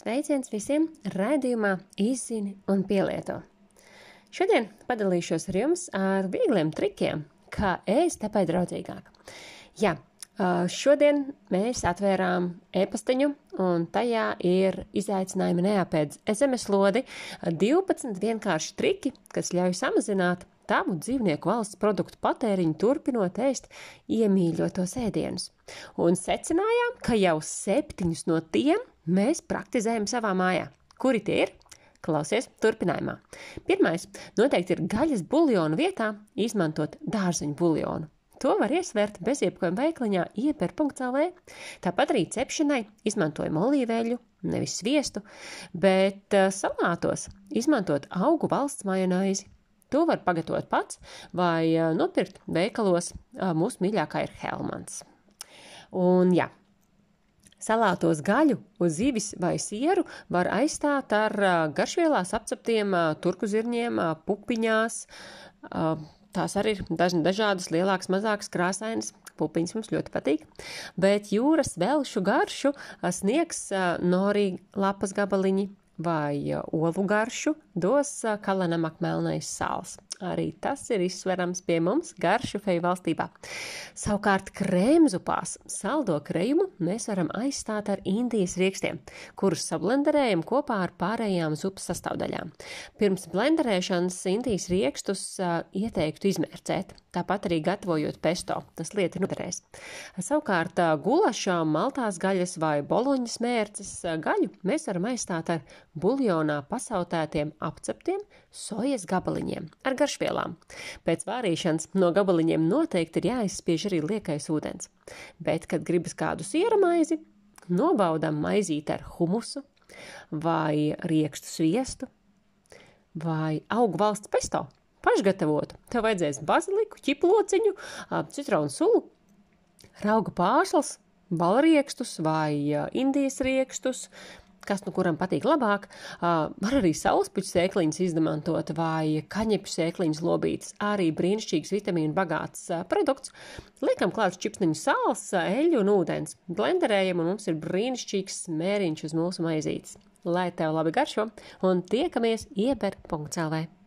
Sveiciens visiem raidījumā Izzini un pielieto. Šodien padalīšos ar jums ar viegliem trikiem, kā ēst tepai draudzīgāk. Jā, šodien mēs atvērām e-pastiņu, un tajā ir izaicinājumi neapēdz SMS lodi 12 vienkārši triki, kas ļauj samazināt tavu dzīvnieku valsts produktu patēriņu turpinot ēst iemīļotos ēdienus. Un secinājām, ka jau septiņus no tiem mēs praktizējam savā mājā. Kuri tie ir? Klausies, turpinājumā. Pirmais noteikti ir gaļas buļļonu vietā izmantot dārzeņu buļļonu. To var iesvērt bez jebkura veikliņā ieper.lv. Tāpat arī cepšanai izmantojam olīveļu, nevis sviestu, bet uh, salātos izmantot augu valsts majonaizi. To var pagatavot pats vai nopirkt veikalos. Mūsu mīļākā ir Helmans. Un jā, Salātos gaļu uz zivis vai sieru var aizstāt ar garšvielās apceptiem turku zirņiem, pupiņās. Tās arī ir dažādas, lielākas, mazākas, krāsainas. Pupiņas mums ļoti patīk. Bet jūras velšu garšu sniegs norī lapas gabaliņi, vai olu garšu dos kalenamak melnais sāls. Arī tas ir izsverams pie mums garšu feju valstībā. Savukārt krēmzupās saldo krējumu mēs varam aizstāt ar indijas riekstiem, kurus sablenderējam kopā ar pārējām zupas sastāvdaļām. Pirms blenderēšanas indijas riekstus uh, ieteiktu izmērcēt, tāpat arī gatavojot pesto, tas lieti noderēs. Savukārt uh, gulašā, maltās gaļas vai boloņas mērces uh, gaļu mēs varam aizstāt ar buljonā pasautētiem apceptiem sojas gabaliņiem ar garšvielām. Pēc vārīšanas no gabaliņiem noteikti ir jāizspiež arī liekais ūdens, bet, kad gribas kādu siera maizi, nobaudam maizīt ar humusu vai riekstu sviestu vai augu valsts pesto. Pašgatavotu. Tev vajadzēs baziliku, ķiplociņu, citronu sulu, rauga pārslas, balriekstus vai indijas riekstus, kas nu kuram patīk labāk. Uh, var arī saulespuķu sēkliņas izmantot vai kaņepju sēkliņas lobītas. Arī brīnišķīgs vitamīnu bagāts uh, produkts. Liekam klāt čipsniņu sāls, eļļu un ūdens. Blenderējam un mums ir brīnišķīgs mēriņš uz mūsu maizītes. Lai tev labi garšo un tiekamies ieber.clv.